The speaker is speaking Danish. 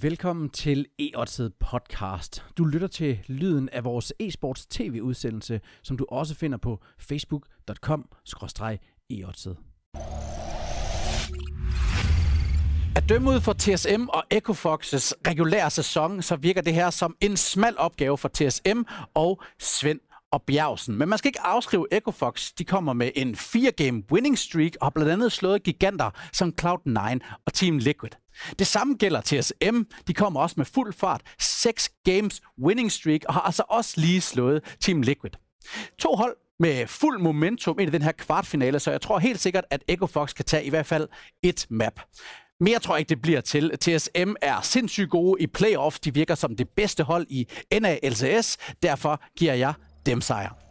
Velkommen til e podcast. Du lytter til lyden af vores e-sports tv-udsendelse, som du også finder på facebook.com e At dømme ud for TSM og Ecofoxes regulære sæson, så virker det her som en smal opgave for TSM og Svend og Bjergsen. Men man skal ikke afskrive Ecofox. De kommer med en 4-game winning streak og har blandt andet slået giganter som Cloud9 og Team Liquid. Det samme gælder TSM. De kommer også med fuld fart. 6 games winning streak og har altså også lige slået Team Liquid. To hold med fuld momentum ind i den her kvartfinale, så jeg tror helt sikkert, at Ecofox kan tage i hvert fald et map. Mere tror jeg ikke, det bliver til. TSM er sindssygt gode i playoffs. De virker som det bedste hold i NALCS. Derfor giver jeg dem sejr.